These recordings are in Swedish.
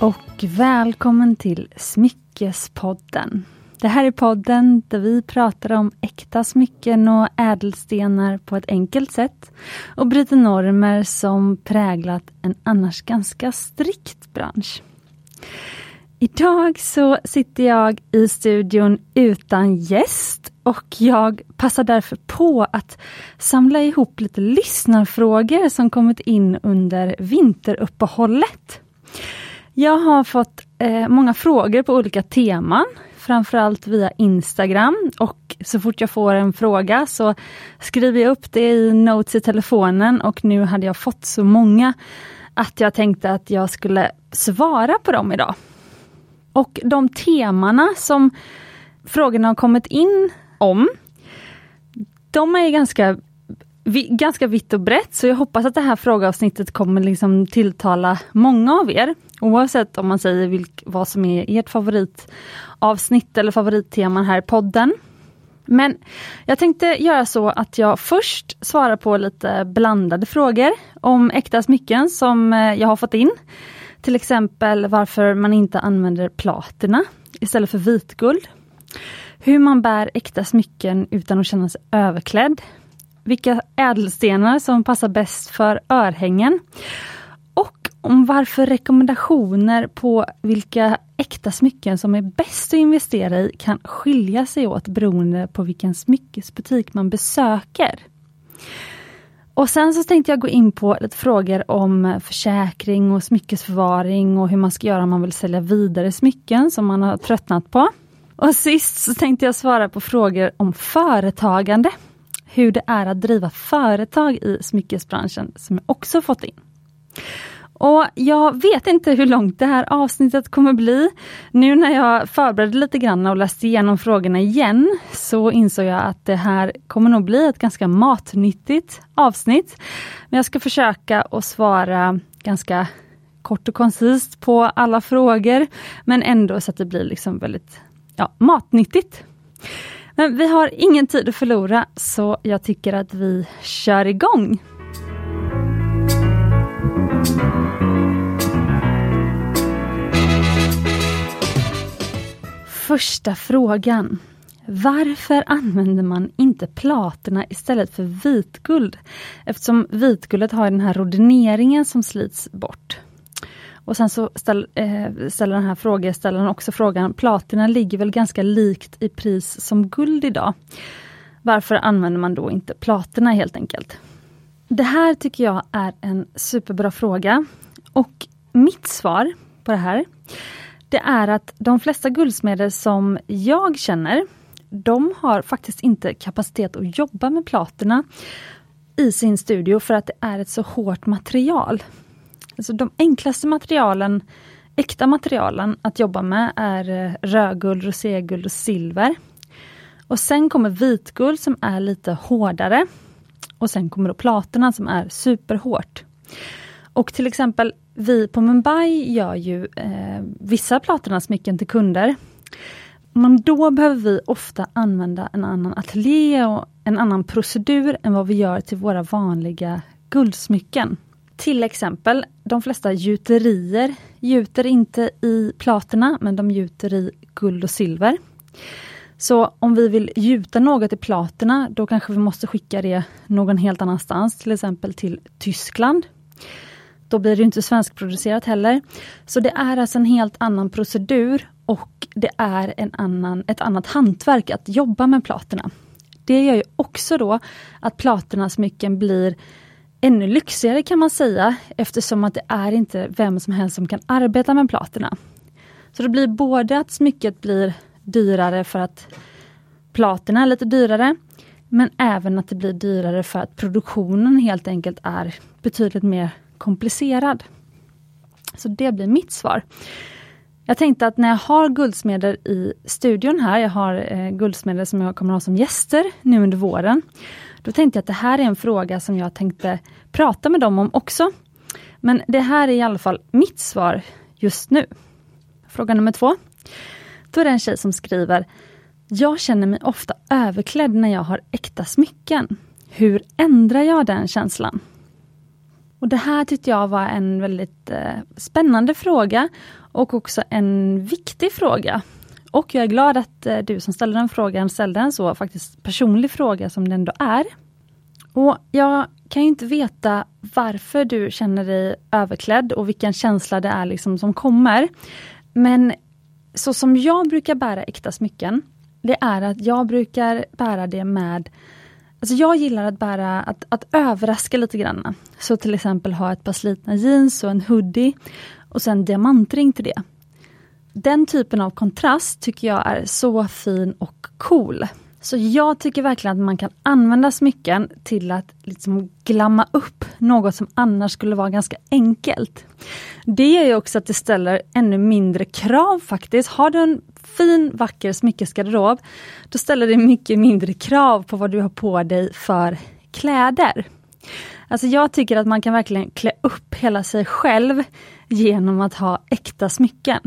och välkommen till Smyckespodden. Det här är podden där vi pratar om äkta smycken och ädelstenar på ett enkelt sätt och bryter normer som präglat en annars ganska strikt bransch. Idag så sitter jag i studion utan gäst och jag passar därför på att samla ihop lite lyssnarfrågor som kommit in under vinteruppehållet. Jag har fått eh, många frågor på olika teman, framförallt via Instagram och så fort jag får en fråga så skriver jag upp det i notes i telefonen och nu hade jag fått så många att jag tänkte att jag skulle svara på dem idag. Och de temana som frågorna har kommit in om, de är ganska, ganska vitt och brett, så jag hoppas att det här frågeavsnittet kommer liksom tilltala många av er. Oavsett om man säger vilk, vad som är ert favoritavsnitt eller favoritteman här i podden. Men jag tänkte göra så att jag först svarar på lite blandade frågor om äkta smycken som eh, jag har fått in. Till exempel varför man inte använder platina istället för vitguld. Hur man bär äkta smycken utan att känna sig överklädd. Vilka ädelstenar som passar bäst för örhängen. Om varför rekommendationer på vilka äkta smycken som är bäst att investera i kan skilja sig åt beroende på vilken smyckesbutik man besöker. Och sen så tänkte jag gå in på lite frågor om försäkring och smyckesförvaring och hur man ska göra om man vill sälja vidare smycken som man har tröttnat på. Och sist så tänkte jag svara på frågor om företagande. Hur det är att driva företag i smyckesbranschen som jag också fått in. Och Jag vet inte hur långt det här avsnittet kommer bli. Nu när jag förberedde lite grann och läste igenom frågorna igen så insåg jag att det här kommer nog bli ett ganska matnyttigt avsnitt. Men jag ska försöka att svara ganska kort och koncist på alla frågor men ändå så att det blir liksom väldigt ja, matnyttigt. Men vi har ingen tid att förlora så jag tycker att vi kör igång. Första frågan. Varför använder man inte platina istället för vitguld? Eftersom vitguldet har den här rodineringen som slits bort. Och sen så ställ, eh, ställer den här frågeställaren också frågan, platina ligger väl ganska likt i pris som guld idag. Varför använder man då inte platina helt enkelt? Det här tycker jag är en superbra fråga. Och mitt svar på det här, det är att de flesta guldsmeder som jag känner, de har faktiskt inte kapacitet att jobba med platina i sin studio för att det är ett så hårt material. Alltså de enklaste materialen, äkta materialen att jobba med är eh, rödguld, roséguld och silver. Och sen kommer vitguld som är lite hårdare. Och sen kommer då platina som är superhårt. Och till exempel vi på Mumbai gör ju eh, vissa platinasmycken till kunder. Men då behöver vi ofta använda en annan ateljé och en annan procedur än vad vi gör till våra vanliga guldsmycken. Till exempel, de flesta gjuterier gjuter inte i platina, men de gjuter i guld och silver. Så om vi vill gjuta något i platina, då kanske vi måste skicka det någon helt annanstans, till exempel till Tyskland. Då blir det inte svenskproducerat heller. Så det är alltså en helt annan procedur och det är en annan, ett annat hantverk att jobba med platina. Det gör ju också då att platinasmycken blir ännu lyxigare kan man säga eftersom att det är inte vem som helst som kan arbeta med platina. Så det blir både att smycket blir dyrare för att platina är lite dyrare men även att det blir dyrare för att produktionen helt enkelt är betydligt mer komplicerad. Så det blir mitt svar. Jag tänkte att när jag har guldsmeder i studion här, jag har eh, guldsmeder som jag kommer ha som gäster nu under våren. Då tänkte jag att det här är en fråga som jag tänkte prata med dem om också. Men det här är i alla fall mitt svar just nu. Fråga nummer två. Då är det en tjej som skriver Jag känner mig ofta överklädd när jag har äkta smycken. Hur ändrar jag den känslan? Och Det här tyckte jag var en väldigt eh, spännande fråga Och också en viktig fråga. Och jag är glad att eh, du som ställde den frågan ställde en så faktiskt personlig fråga som det ändå är. Och jag kan ju inte veta varför du känner dig överklädd och vilken känsla det är liksom som kommer. Men så som jag brukar bära äkta smycken, det är att jag brukar bära det med Alltså jag gillar att bära, att, att överraska lite grann. Så till exempel ha ett par slitna jeans och en hoodie och sen diamantring till det. Den typen av kontrast tycker jag är så fin och cool. Så jag tycker verkligen att man kan använda smycken till att liksom glamma upp något som annars skulle vara ganska enkelt. Det gör ju också att det ställer ännu mindre krav faktiskt. Har du en fin vacker smyckesgarderob, då ställer det mycket mindre krav på vad du har på dig för kläder. Alltså jag tycker att man kan verkligen klä upp hela sig själv genom att ha äkta smycken.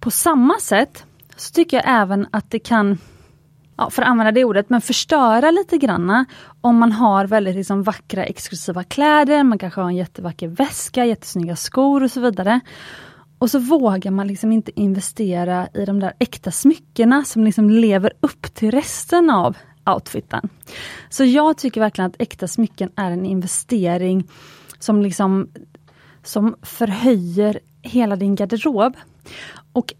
På samma sätt så tycker jag även att det kan ja, för att använda det ordet, men förstöra lite granna om man har väldigt liksom, vackra exklusiva kläder, man kanske har en jättevacker väska, jättesnygga skor och så vidare. Och så vågar man liksom inte investera i de där äkta smyckena som liksom lever upp till resten av outfiten. Så jag tycker verkligen att äkta smycken är en investering som liksom som förhöjer hela din garderob. Och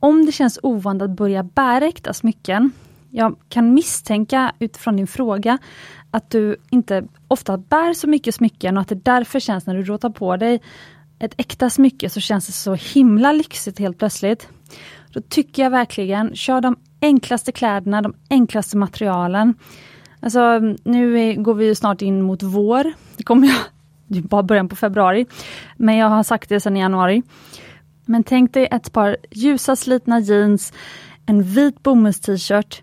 om det känns ovant att börja bära äkta smycken, jag kan misstänka utifrån din fråga att du inte ofta bär så mycket smycken och att det därför känns när du råtar på dig ett äkta smycke så känns det så himla lyxigt helt plötsligt. Då tycker jag verkligen, kör de enklaste kläderna, de enklaste materialen. Alltså nu är, går vi snart in mot vår. Det kommer jag, det är bara början på februari. Men jag har sagt det sedan i januari. Men tänk dig ett par ljusa slitna jeans, en vit bomullst-t-shirt,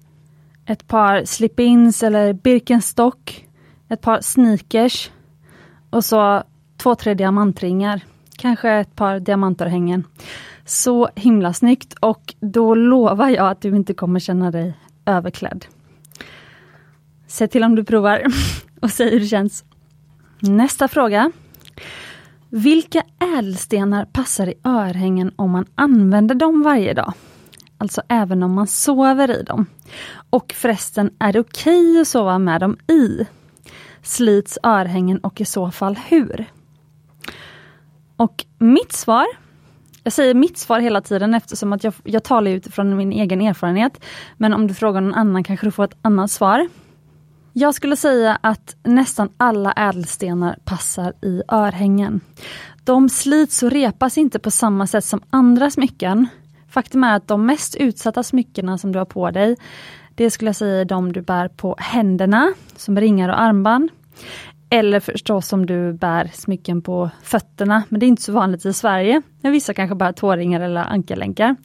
ett par slip-ins eller Birkenstock, ett par sneakers och så två, tre diamantringar. Kanske ett par diamantörhängen. Så himla snyggt och då lovar jag att du inte kommer känna dig överklädd. Se till om du provar och säg hur det känns. Nästa fråga. Vilka ädelstenar passar i örhängen om man använder dem varje dag? Alltså även om man sover i dem. Och förresten, är det okej okay att sova med dem i? Slits örhängen och i så fall hur? Och mitt svar, jag säger mitt svar hela tiden eftersom att jag, jag talar utifrån min egen erfarenhet. Men om du frågar någon annan kanske du får ett annat svar. Jag skulle säga att nästan alla ädelstenar passar i örhängen. De slits och repas inte på samma sätt som andra smycken. Faktum är att de mest utsatta smyckena som du har på dig, det skulle jag säga är de du bär på händerna, som ringar och armband. Eller förstås om du bär smycken på fötterna, men det är inte så vanligt i Sverige. Men vissa kanske bär tåringar eller ankarlänkar.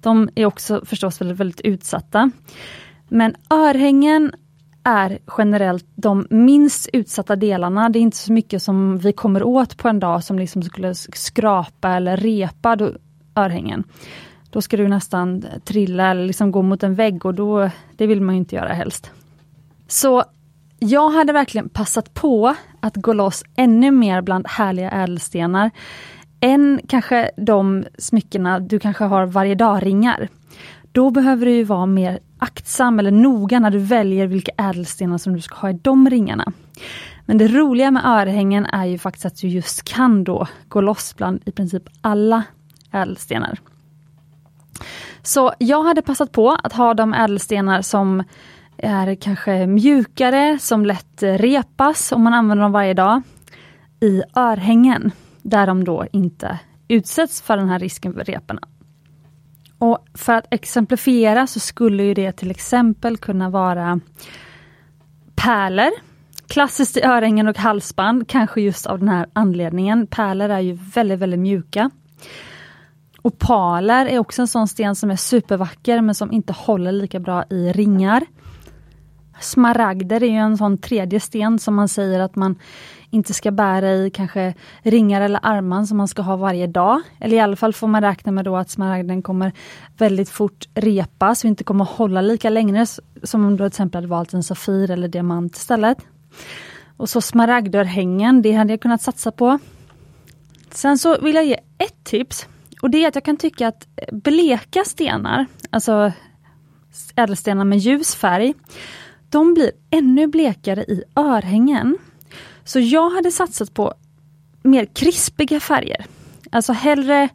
De är också förstås väldigt, väldigt utsatta. Men örhängen är generellt de minst utsatta delarna. Det är inte så mycket som vi kommer åt på en dag som liksom skulle skrapa eller repa örhängen. Då ska du nästan trilla eller liksom gå mot en vägg och då, det vill man ju inte göra helst. Så jag hade verkligen passat på att gå loss ännu mer bland härliga ädelstenar än kanske de smyckena du kanske har varje dag-ringar. Då behöver du vara mer aktsam eller noga när du väljer vilka ädelstenar som du ska ha i de ringarna. Men det roliga med örhängen är ju faktiskt att du just kan då gå loss bland i princip alla ädelstenar. Så jag hade passat på att ha de ädelstenar som är kanske mjukare, som lätt repas om man använder dem varje dag, i örhängen, där de då inte utsätts för den här risken för reporna. Och för att exemplifiera så skulle ju det till exempel kunna vara pärlor. Klassiskt i örhängen och halsband, kanske just av den här anledningen. Pärlor är ju väldigt, väldigt mjuka. Opaler är också en sån sten som är supervacker men som inte håller lika bra i ringar. Smaragder är en sån tredje sten som man säger att man inte ska bära i kanske ringar eller armband som man ska ha varje dag. Eller i alla fall får man räkna med då att smaragden kommer väldigt fort repas och inte kommer hålla lika länge som om du till exempel hade valt en safir eller diamant istället. Och så smaragdörhängen, det hade jag kunnat satsa på. Sen så vill jag ge ett tips och det är att jag kan tycka att eh, bleka stenar, alltså ädelstenar med ljus färg, de blir ännu blekare i örhängen. Så jag hade satsat på mer krispiga färger. Alltså hellre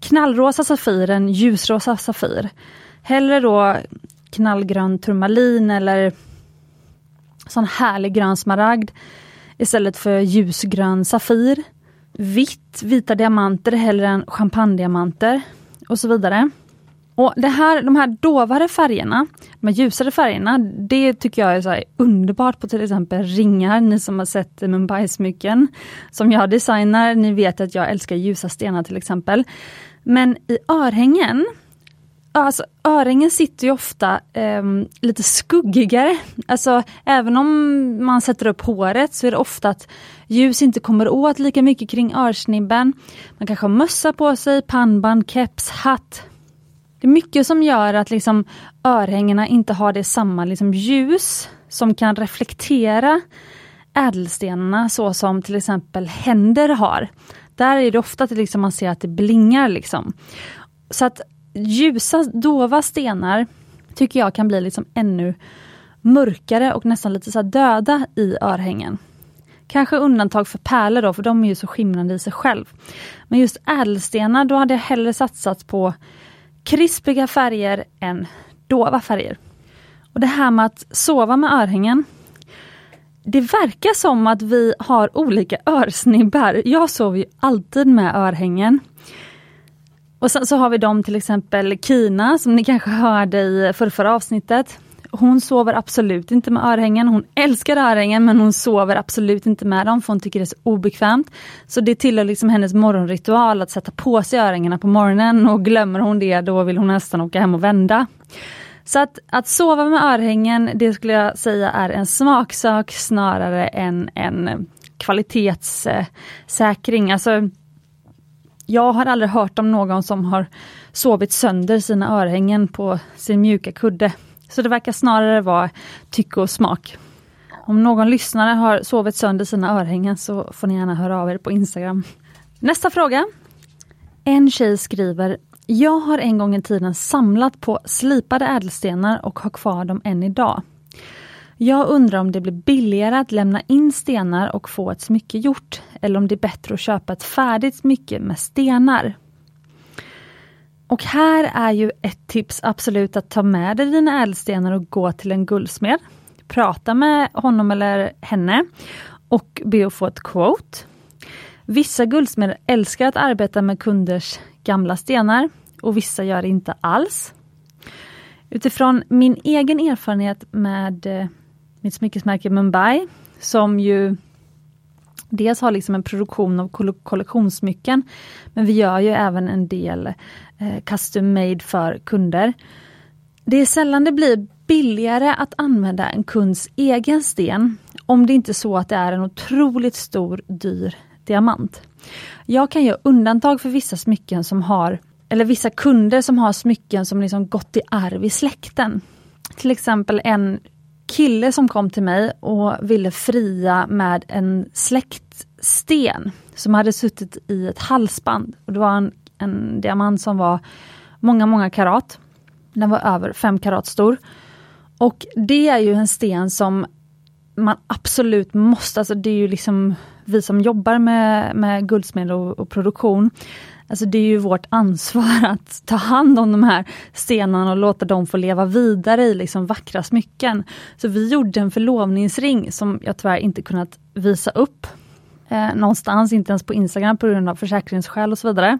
knallrosa safir än ljusrosa safir. Hellre då knallgrön turmalin eller sån härlig grön smaragd istället för ljusgrön safir. Vitt, vita diamanter hellre än champagnediamanter och så vidare. Och det här, De här dovare färgerna, de här ljusare färgerna, det tycker jag är så underbart på till exempel ringar. Ni som har sett Mumbai-smycken som jag designar, ni vet att jag älskar ljusa stenar till exempel. Men i örhängen, alltså örhängen sitter ju ofta eh, lite skuggigare. Alltså även om man sätter upp håret så är det ofta att ljus inte kommer åt lika mycket kring örsnibben. Man kanske har mössa på sig, pannband, keps, hatt. Det är mycket som gör att liksom örhängena inte har det samma liksom ljus som kan reflektera ädelstenarna så som till exempel händer har. Där är det ofta att liksom man ser att det blingar. Liksom. Så att ljusa, dova stenar tycker jag kan bli liksom ännu mörkare och nästan lite så döda i örhängen. Kanske undantag för pärlor då, för de är ju så skimrande i sig själv. Men just ädelstenar, då hade jag hellre satsat på krispiga färger än dova färger. Och Det här med att sova med örhängen. Det verkar som att vi har olika örsnibbar. Jag sover ju alltid med örhängen. Och sen så har vi dem till exempel Kina som ni kanske hörde i förra, avsnittet. Hon sover absolut inte med örhängen. Hon älskar örhängen men hon sover absolut inte med dem för hon tycker det är så obekvämt. Så det tillhör liksom hennes morgonritual att sätta på sig örhängena på morgonen och glömmer hon det då vill hon nästan åka hem och vända. Så att, att sova med örhängen, det skulle jag säga är en smaksak snarare än en kvalitetssäkring. Alltså, jag har aldrig hört om någon som har sovit sönder sina örhängen på sin mjuka kudde. Så det verkar snarare vara tycke och smak. Om någon lyssnare har sovit sönder sina örhängen så får ni gärna höra av er på Instagram. Nästa fråga. En tjej skriver Jag har en gång i tiden samlat på slipade ädelstenar och har kvar dem än idag. Jag undrar om det blir billigare att lämna in stenar och få ett smycke gjort eller om det är bättre att köpa ett färdigt smycke med stenar. Och här är ju ett tips absolut att ta med dig dina ädelstenar och gå till en guldsmed. Prata med honom eller henne och be att få ett quote. Vissa guldsmeder älskar att arbeta med kunders gamla stenar och vissa gör det inte alls. Utifrån min egen erfarenhet med eh, mitt smyckesmärke Mumbai som ju dels har liksom en produktion av kollektionssmycken men vi gör ju även en del eh, custom made för kunder. Det är sällan det blir billigare att använda en kunds egen sten om det inte är så att det är en otroligt stor dyr diamant. Jag kan göra undantag för vissa smycken som har, eller vissa kunder som har smycken som liksom gått i arv i släkten. Till exempel en kille som kom till mig och ville fria med en släktsten som hade suttit i ett halsband. Och det var en, en diamant som var många, många karat. Den var över fem karat stor. Och det är ju en sten som man absolut måste, alltså det är ju liksom vi som jobbar med, med guldsmed och, och produktion, Alltså det är ju vårt ansvar att ta hand om de här stenarna och låta dem få leva vidare i liksom vackra smycken. Så vi gjorde en förlovningsring som jag tyvärr inte kunnat visa upp eh, någonstans, inte ens på Instagram på grund av försäkringsskäl och så vidare.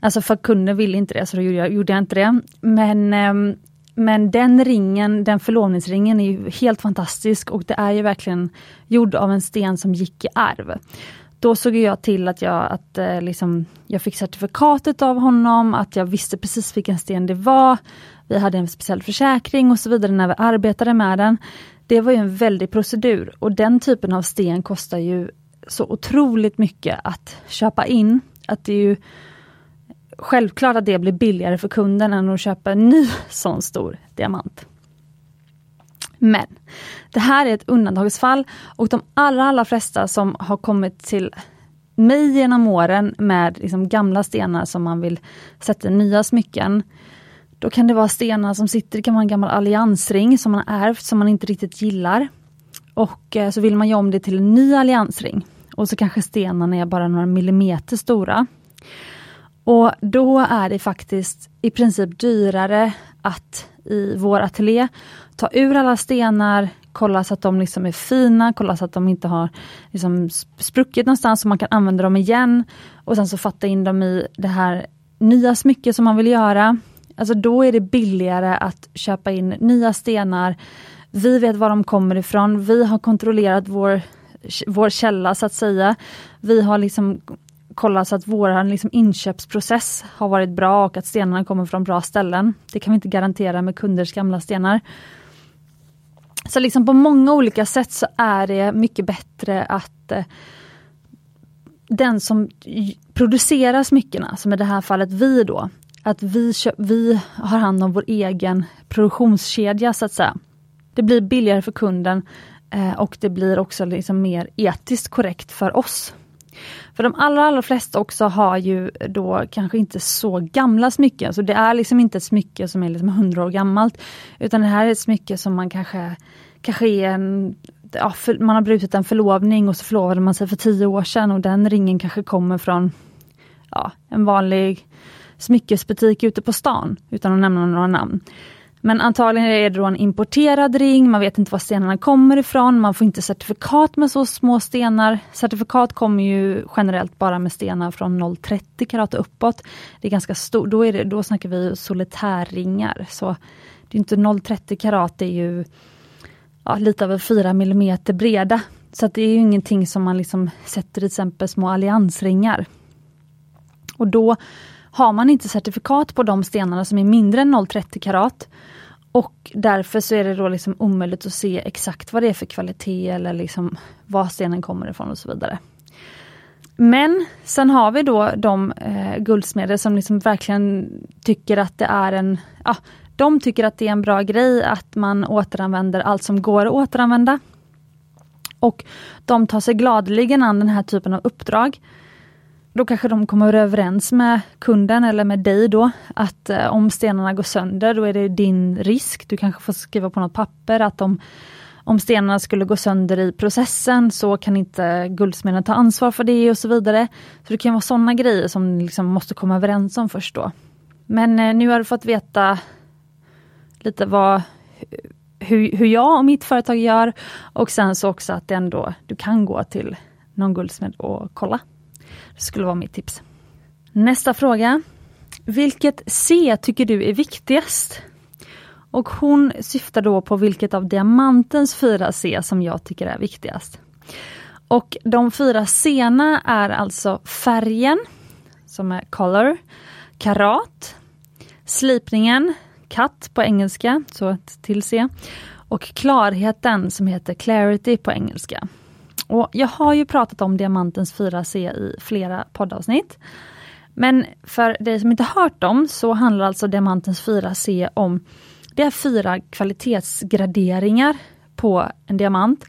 Alltså för kunden ville inte det, så då gjorde jag, gjorde jag inte det. Men, eh, men den ringen, den förlovningsringen är helt fantastisk och det är ju verkligen gjord av en sten som gick i arv då såg jag till att jag, att, eh, liksom, jag fick certifikatet av honom, att jag visste precis vilken sten det var. Vi hade en speciell försäkring och så vidare när vi arbetade med den. Det var ju en väldig procedur och den typen av sten kostar ju så otroligt mycket att köpa in. Att det är ju självklart att det blir billigare för kunden än att köpa en ny sån stor diamant. Men det här är ett undantagsfall och de allra, allra flesta som har kommit till mig genom åren med liksom gamla stenar som man vill sätta i nya smycken. Då kan det vara stenar som sitter, det kan vara en gammal alliansring som man har ärvt som man inte riktigt gillar. Och eh, så vill man göra om det till en ny alliansring. Och så kanske stenarna är bara några millimeter stora. Och då är det faktiskt i princip dyrare att i vår ateljé ta ur alla stenar, kolla så att de liksom är fina, kolla så att de inte har liksom spruckit någonstans så man kan använda dem igen. Och sen så fatta in dem i det här nya smycket som man vill göra. Alltså då är det billigare att köpa in nya stenar. Vi vet var de kommer ifrån. Vi har kontrollerat vår, vår källa så att säga. Vi har liksom kollat så att vår liksom inköpsprocess har varit bra och att stenarna kommer från bra ställen. Det kan vi inte garantera med kunders gamla stenar. Så liksom på många olika sätt så är det mycket bättre att eh, den som producerar smyckena, som i det här fallet vi då, att vi, vi har hand om vår egen produktionskedja så att säga. Det blir billigare för kunden eh, och det blir också liksom mer etiskt korrekt för oss. För de allra, allra flesta också har ju då kanske inte så gamla smycken, så det är liksom inte ett smycke som är liksom 100 år gammalt. Utan det här är ett smycke som man kanske, kanske är en ja, för, man har brutit en förlovning och så förlovade man sig för tio år sedan och den ringen kanske kommer från ja, en vanlig smyckesbutik ute på stan, utan att nämna några namn. Men antagligen är det då en importerad ring, man vet inte var stenarna kommer ifrån, man får inte certifikat med så små stenar. Certifikat kommer ju generellt bara med stenar från 0,30 karat och uppåt. Det är ganska stort, då, är det, då snackar vi solitärringar. Så det är inte 0,30 karat, det är ju ja, lite över 4 mm breda. Så det är ju ingenting som man liksom sätter till exempel små alliansringar. Och då har man inte certifikat på de stenarna som är mindre än 0,30 karat och därför så är det då liksom omöjligt att se exakt vad det är för kvalitet eller liksom var stenen kommer ifrån och så vidare. Men sen har vi då de eh, guldsmeder som liksom verkligen tycker att det är en, ja, de tycker att det är en bra grej att man återanvänder allt som går att återanvända. Och de tar sig gladeligen an den här typen av uppdrag. Då kanske de kommer överens med kunden eller med dig då att eh, om stenarna går sönder då är det din risk. Du kanske får skriva på något papper att om, om stenarna skulle gå sönder i processen så kan inte guldsmeden ta ansvar för det och så vidare. Så Det kan vara sådana grejer som ni liksom måste komma överens om först då. Men eh, nu har du fått veta lite vad hur, hur jag och mitt företag gör och sen så också att det ändå, du kan gå till någon guldsmed och kolla. Det skulle vara mitt tips. Nästa fråga. Vilket C tycker du är viktigast? Och hon syftar då på vilket av diamantens fyra C som jag tycker är viktigast. Och de fyra C är alltså färgen, som är color, karat, slipningen, cut på engelska, så ett till C, och klarheten som heter clarity på engelska. Och Jag har ju pratat om diamantens 4C i flera poddavsnitt. Men för dig som inte hört dem så handlar alltså diamantens 4C om det är fyra kvalitetsgraderingar på en diamant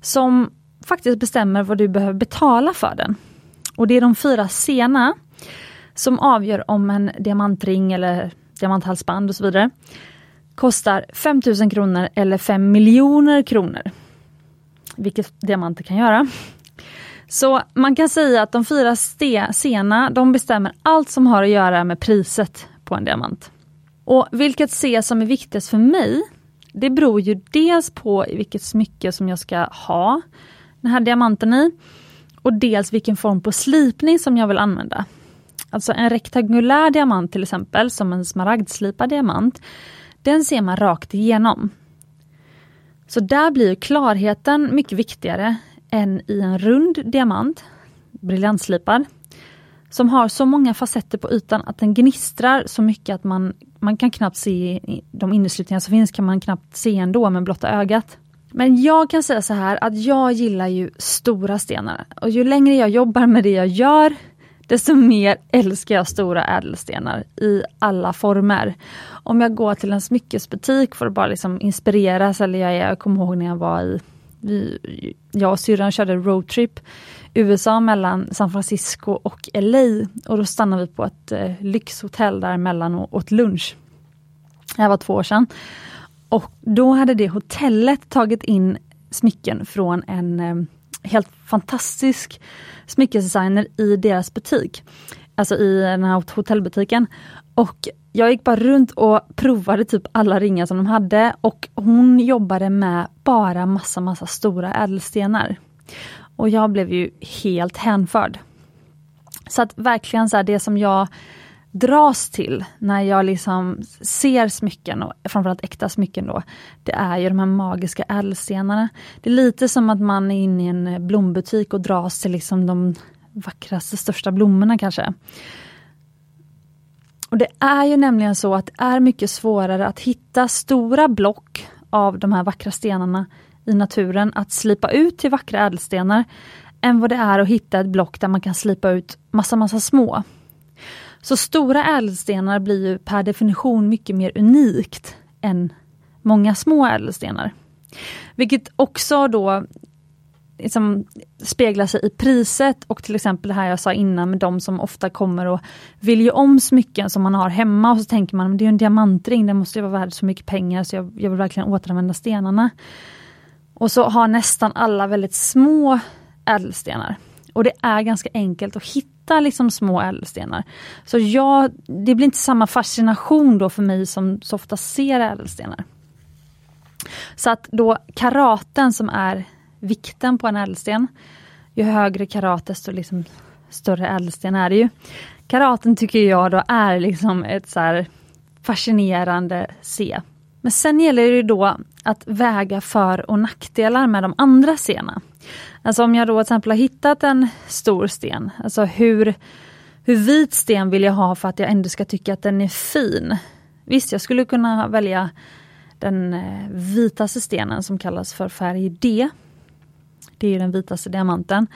som faktiskt bestämmer vad du behöver betala för den. Och det är de fyra sena som avgör om en diamantring eller diamanthalsband och så vidare kostar 5000 kronor eller 5 miljoner kronor vilket diamanter kan göra. Så man kan säga att de fyra sena de bestämmer allt som har att göra med priset på en diamant. Och vilket C som är viktigast för mig, det beror ju dels på vilket smycke som jag ska ha den här diamanten i och dels vilken form på slipning som jag vill använda. Alltså en rektangulär diamant till exempel, som en smaragdslipad diamant, den ser man rakt igenom. Så där blir klarheten mycket viktigare än i en rund diamant, briljantslipad, som har så många facetter på ytan att den gnistrar så mycket att man, man kan knappt se de inneslutningar som finns kan man knappt se ändå med blotta ögat. Men jag kan säga så här att jag gillar ju stora stenar och ju längre jag jobbar med det jag gör desto mer älskar jag stora ädelstenar i alla former. Om jag går till en smyckesbutik för att bara liksom inspireras, eller jag, jag kommer ihåg när jag var i vi, jag och syrran körde roadtrip USA mellan San Francisco och LA och då stannade vi på ett eh, lyxhotell däremellan och åt lunch. Det här var två år sedan. Och då hade det hotellet tagit in smycken från en eh, helt fantastisk smyckesdesigner i deras butik. Alltså i den här hotellbutiken. Och jag gick bara runt och provade typ alla ringar som de hade och hon jobbade med bara massa, massa stora ädelstenar. Och jag blev ju helt hänförd. Så att verkligen så här, det som jag dras till när jag liksom ser smycken, och framförallt äkta smycken då, det är ju de här magiska ädelstenarna. Det är lite som att man är inne i en eh, blombutik och dras till liksom de vackraste, största blommorna kanske. Och Det är ju nämligen så att det är mycket svårare att hitta stora block av de här vackra stenarna i naturen, att slipa ut till vackra ädelstenar, än vad det är att hitta ett block där man kan slipa ut massa, massa små. Så stora ädelstenar blir ju per definition mycket mer unikt än många små ädelstenar. Vilket också då liksom speglar sig i priset och till exempel det här jag sa innan med de som ofta kommer och vill ju om smycken som man har hemma och så tänker man, det är en diamantring, den måste ju vara värd så mycket pengar så jag, jag vill verkligen återanvända stenarna. Och så har nästan alla väldigt små ädelstenar. Och det är ganska enkelt att hitta liksom små ädelstenar. Så jag, det blir inte samma fascination då för mig som så ofta ser ädelstenar. Så att då karaten som är vikten på en ädelsten, ju högre karat desto liksom större ädelsten är det ju. Karaten tycker jag då är liksom ett så fascinerande se. Men sen gäller det då att väga för och nackdelar med de andra stenarna. Alltså om jag då till exempel har hittat en stor sten, alltså hur, hur vit sten vill jag ha för att jag ändå ska tycka att den är fin? Visst, jag skulle kunna välja den eh, vitaste stenen som kallas för färg D. Det är den vitaste diamanten.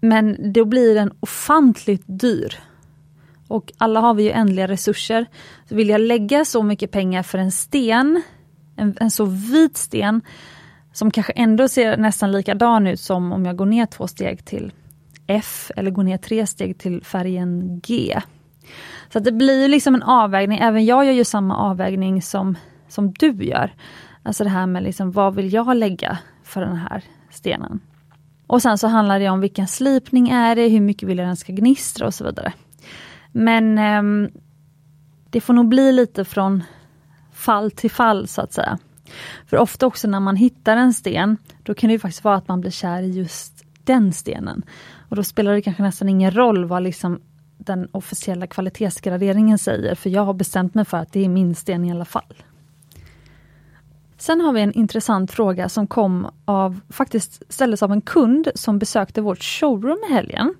Men då blir den ofantligt dyr. Och alla har vi ju ändliga resurser. Så vill jag lägga så mycket pengar för en sten, en, en så vit sten, som kanske ändå ser nästan likadan ut som om jag går ner två steg till F eller går ner tre steg till färgen G. Så det blir liksom en avvägning, även jag gör ju samma avvägning som, som du gör. Alltså det här med liksom, vad vill jag lägga för den här stenen? Och sen så handlar det om vilken slipning är det, hur mycket vill jag den ska gnistra och så vidare. Men eh, det får nog bli lite från fall till fall så att säga. För ofta också när man hittar en sten, då kan det faktiskt vara att man blir kär i just den stenen. Och då spelar det kanske nästan ingen roll vad liksom den officiella kvalitetsgraderingen säger, för jag har bestämt mig för att det är min sten i alla fall. Sen har vi en intressant fråga som kom av, faktiskt ställdes av en kund som besökte vårt showroom i helgen.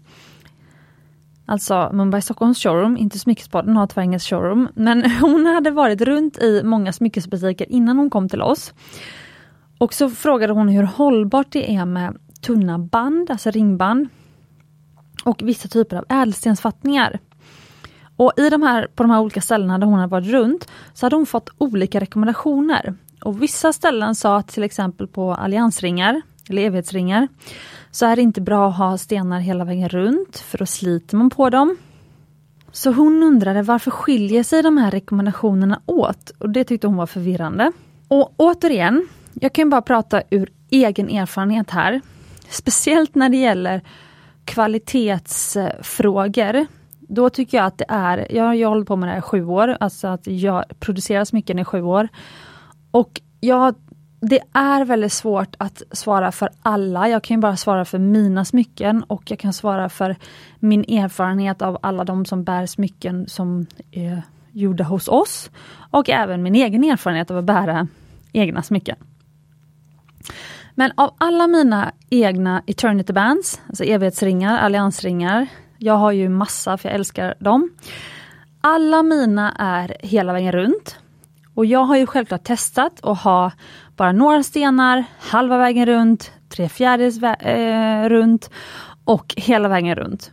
Alltså Mumbai Stockholms showroom, inte Smyckespodden har tyvärr inget showroom. Men hon hade varit runt i många smyckesbutiker innan hon kom till oss. Och så frågade hon hur hållbart det är med tunna band, alltså ringband. Och vissa typer av ädelstensfattningar. Och i de här, på de här olika ställena där hon hade varit runt så hade hon fått olika rekommendationer. Och vissa ställen sa att till exempel på alliansringar, eller evighetsringar, så är det inte bra att ha stenar hela vägen runt, för då sliter man på dem. Så hon undrade varför skiljer sig de här rekommendationerna åt? Och det tyckte hon var förvirrande. Och återigen, jag kan bara prata ur egen erfarenhet här. Speciellt när det gäller kvalitetsfrågor. Då tycker jag att det är, jag har hållit på med det här i sju år, alltså att jag producerar smycken i sju år. Och jag det är väldigt svårt att svara för alla. Jag kan bara svara för mina smycken och jag kan svara för min erfarenhet av alla de som bär smycken som är gjorda hos oss. Och även min egen erfarenhet av att bära egna smycken. Men av alla mina egna Eternity Bands, alltså evighetsringar, alliansringar, jag har ju massa för jag älskar dem. Alla mina är hela vägen runt. Och jag har ju självklart testat att ha bara några stenar, halva vägen runt, tre fjärdedels äh, eh, runt och hela vägen runt.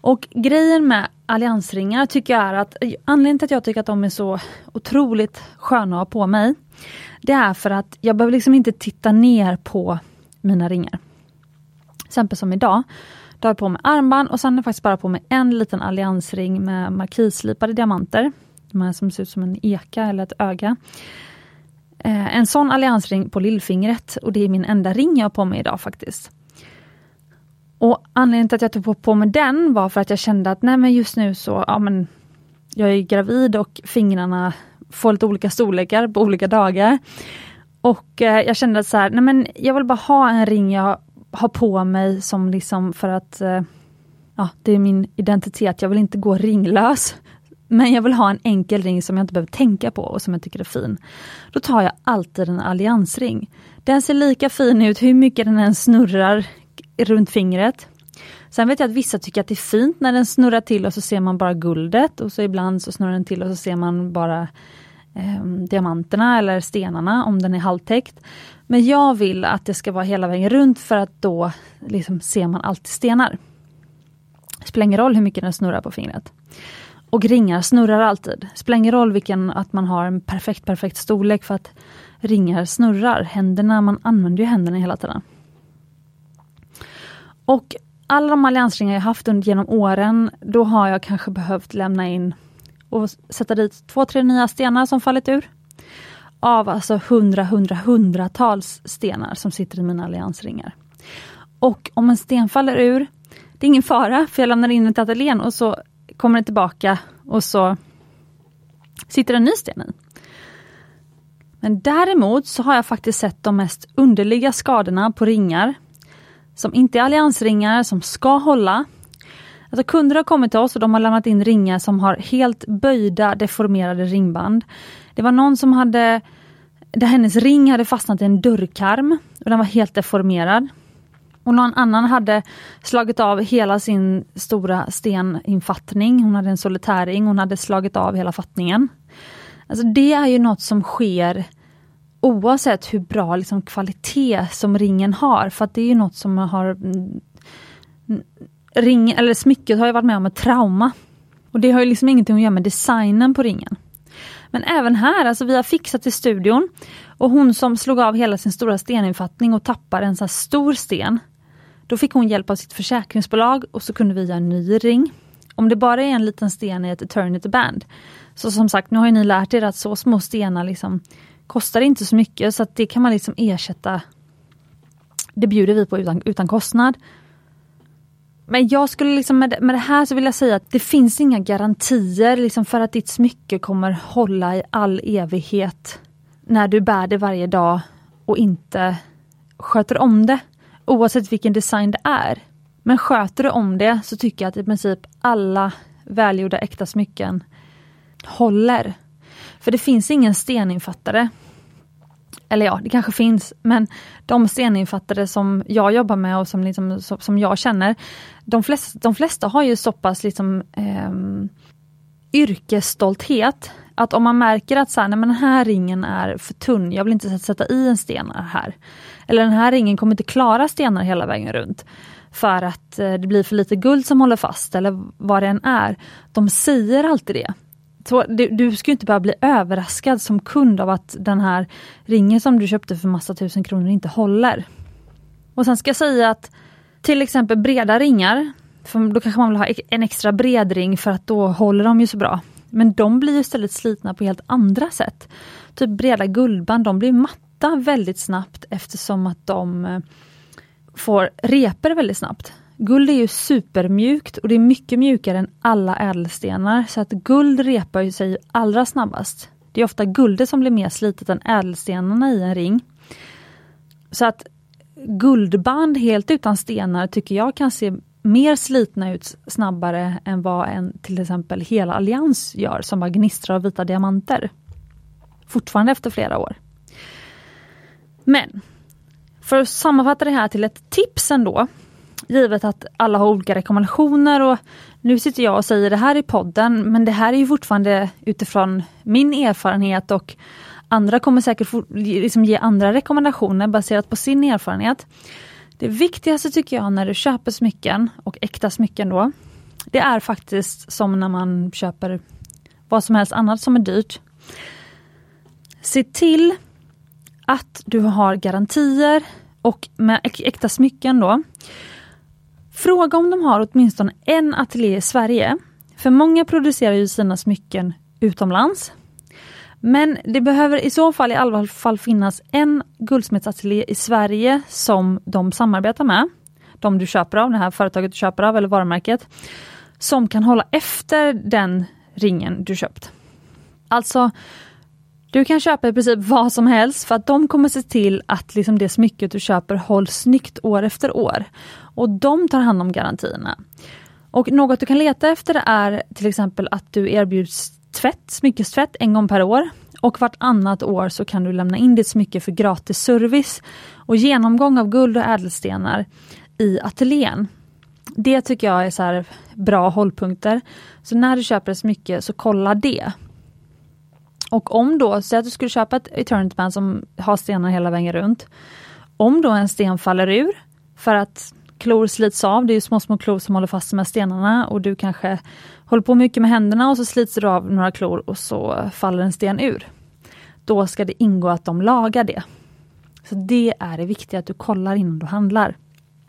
Och grejen med alliansringar tycker jag är att anledningen till att jag tycker att de är så otroligt sköna att ha på mig, det är för att jag behöver liksom inte titta ner på mina ringar. Till exempel som idag, då har jag på mig armband och sen har jag faktiskt bara på mig en liten alliansring med markisslipade diamanter. De här som ser ut som en eka eller ett öga. Eh, en sån alliansring på lillfingret och det är min enda ring jag har på mig idag faktiskt. Och Anledningen till att jag tog på mig den var för att jag kände att nej men just nu så, ja men jag är gravid och fingrarna får lite olika storlekar på olika dagar. Och eh, jag kände att så här, nej men jag vill bara ha en ring jag har på mig som liksom för att eh, ja, det är min identitet. Jag vill inte gå ringlös. Men jag vill ha en enkel ring som jag inte behöver tänka på och som jag tycker är fin. Då tar jag alltid en alliansring. Den ser lika fin ut hur mycket den än snurrar runt fingret. Sen vet jag att vissa tycker att det är fint när den snurrar till och så ser man bara guldet och så ibland så snurrar den till och så ser man bara eh, diamanterna eller stenarna om den är halvtäckt. Men jag vill att det ska vara hela vägen runt för att då liksom ser man alltid stenar. Det spelar ingen roll hur mycket den snurrar på fingret. Och ringar snurrar alltid. Det spelar ingen roll vilken, att man har en perfekt, perfekt storlek för att ringar snurrar. Händerna, man använder ju händerna hela tiden. Och alla de alliansringar jag haft under, genom åren, då har jag kanske behövt lämna in och sätta dit två, tre nya stenar som fallit ur. Av alltså hundra, hundra, hundratals stenar som sitter i mina alliansringar. Och om en sten faller ur, det är ingen fara, för jag lämnar in den till ateljén och så kommer den tillbaka och så sitter en ny sten i. Men däremot så har jag faktiskt sett de mest underliga skadorna på ringar som inte är alliansringar, som ska hålla. Alltså kunder har kommit till oss och de har lämnat in ringar som har helt böjda, deformerade ringband. Det var någon som hade, där hennes ring hade fastnat i en dörrkarm och den var helt deformerad. Och någon annan hade slagit av hela sin stora steninfattning. Hon hade en solitärring, hon hade slagit av hela fattningen. Alltså det är ju något som sker oavsett hur bra liksom, kvalitet som ringen har, för att det är ju något som har mm, ring, eller smycket har ju varit med om ett trauma. Och det har ju liksom ingenting att göra med designen på ringen. Men även här, alltså vi har fixat i studion och hon som slog av hela sin stora steninfattning och tappar en så stor sten. Då fick hon hjälp av sitt försäkringsbolag och så kunde vi göra en ny ring. Om det bara är en liten sten i ett eternity band. Så som sagt, nu har ni lärt er att så små stenar liksom kostar inte så mycket så att det kan man liksom ersätta. Det bjuder vi på utan, utan kostnad. Men jag skulle liksom med, med det här så vill jag säga att det finns inga garantier liksom för att ditt smycke kommer hålla i all evighet när du bär det varje dag och inte sköter om det. Oavsett vilken design det är. Men sköter du om det så tycker jag att i princip alla välgjorda äkta smycken håller. För det finns ingen steninfattare. Eller ja, det kanske finns, men de steninfattare som jag jobbar med och som, liksom, som jag känner, de flesta, de flesta har ju så pass liksom, eh, yrkesstolthet att om man märker att så här, nej, men den här ringen är för tunn, jag vill inte sätta i en sten här. Eller den här ringen kommer inte klara stenar hela vägen runt för att eh, det blir för lite guld som håller fast eller vad det än är. De säger alltid det. Så du, du ska inte behöva bli överraskad som kund av att den här ringen som du köpte för massa tusen kronor inte håller. Och sen ska jag säga att till exempel breda ringar, för då kanske man vill ha e- en extra bred ring för att då håller de ju så bra. Men de blir istället slitna på helt andra sätt. Typ breda guldband, de blir matta väldigt snabbt eftersom att de eh, får reper väldigt snabbt. Guld är ju supermjukt och det är mycket mjukare än alla ädelstenar så att guld repar sig allra snabbast. Det är ofta guldet som blir mer slitet än ädelstenarna i en ring. Så att guldband helt utan stenar tycker jag kan se mer slitna ut snabbare än vad en till exempel hela allians gör som bara gnistrar av vita diamanter. Fortfarande efter flera år. Men för att sammanfatta det här till ett tips ändå givet att alla har olika rekommendationer och nu sitter jag och säger det här i podden men det här är ju fortfarande utifrån min erfarenhet och andra kommer säkert liksom ge andra rekommendationer baserat på sin erfarenhet. Det viktigaste tycker jag när du köper smycken och äkta smycken då, det är faktiskt som när man köper vad som helst annat som är dyrt. Se till att du har garantier och med äkta smycken då. Fråga om de har åtminstone en ateljé i Sverige. För många producerar ju sina smycken utomlands. Men det behöver i så fall i alla fall finnas en guldsmedsateljé i Sverige som de samarbetar med. De du köper av, det här företaget du köper av eller varumärket. Som kan hålla efter den ringen du köpt. Alltså, du kan köpa i princip vad som helst för att de kommer se till att liksom det smycket du köper hålls snyggt år efter år. Och de tar hand om garantierna. Och något du kan leta efter är till exempel att du erbjuds tvätt, smyckestvätt en gång per år. Och vartannat år så kan du lämna in ditt smycke för gratis service och genomgång av guld och ädelstenar i ateljén. Det tycker jag är så bra hållpunkter. Så när du köper ett smycke så kolla det. Och om då, säg att du skulle köpa ett Eternity Band som har stenar hela vägen runt. Om då en sten faller ur för att klor slits av, det är ju små små klor som håller fast de här stenarna och du kanske håller på mycket med händerna och så slits du av några klor och så faller en sten ur. Då ska det ingå att de lagar det. Så Det är det viktiga att du kollar innan du handlar.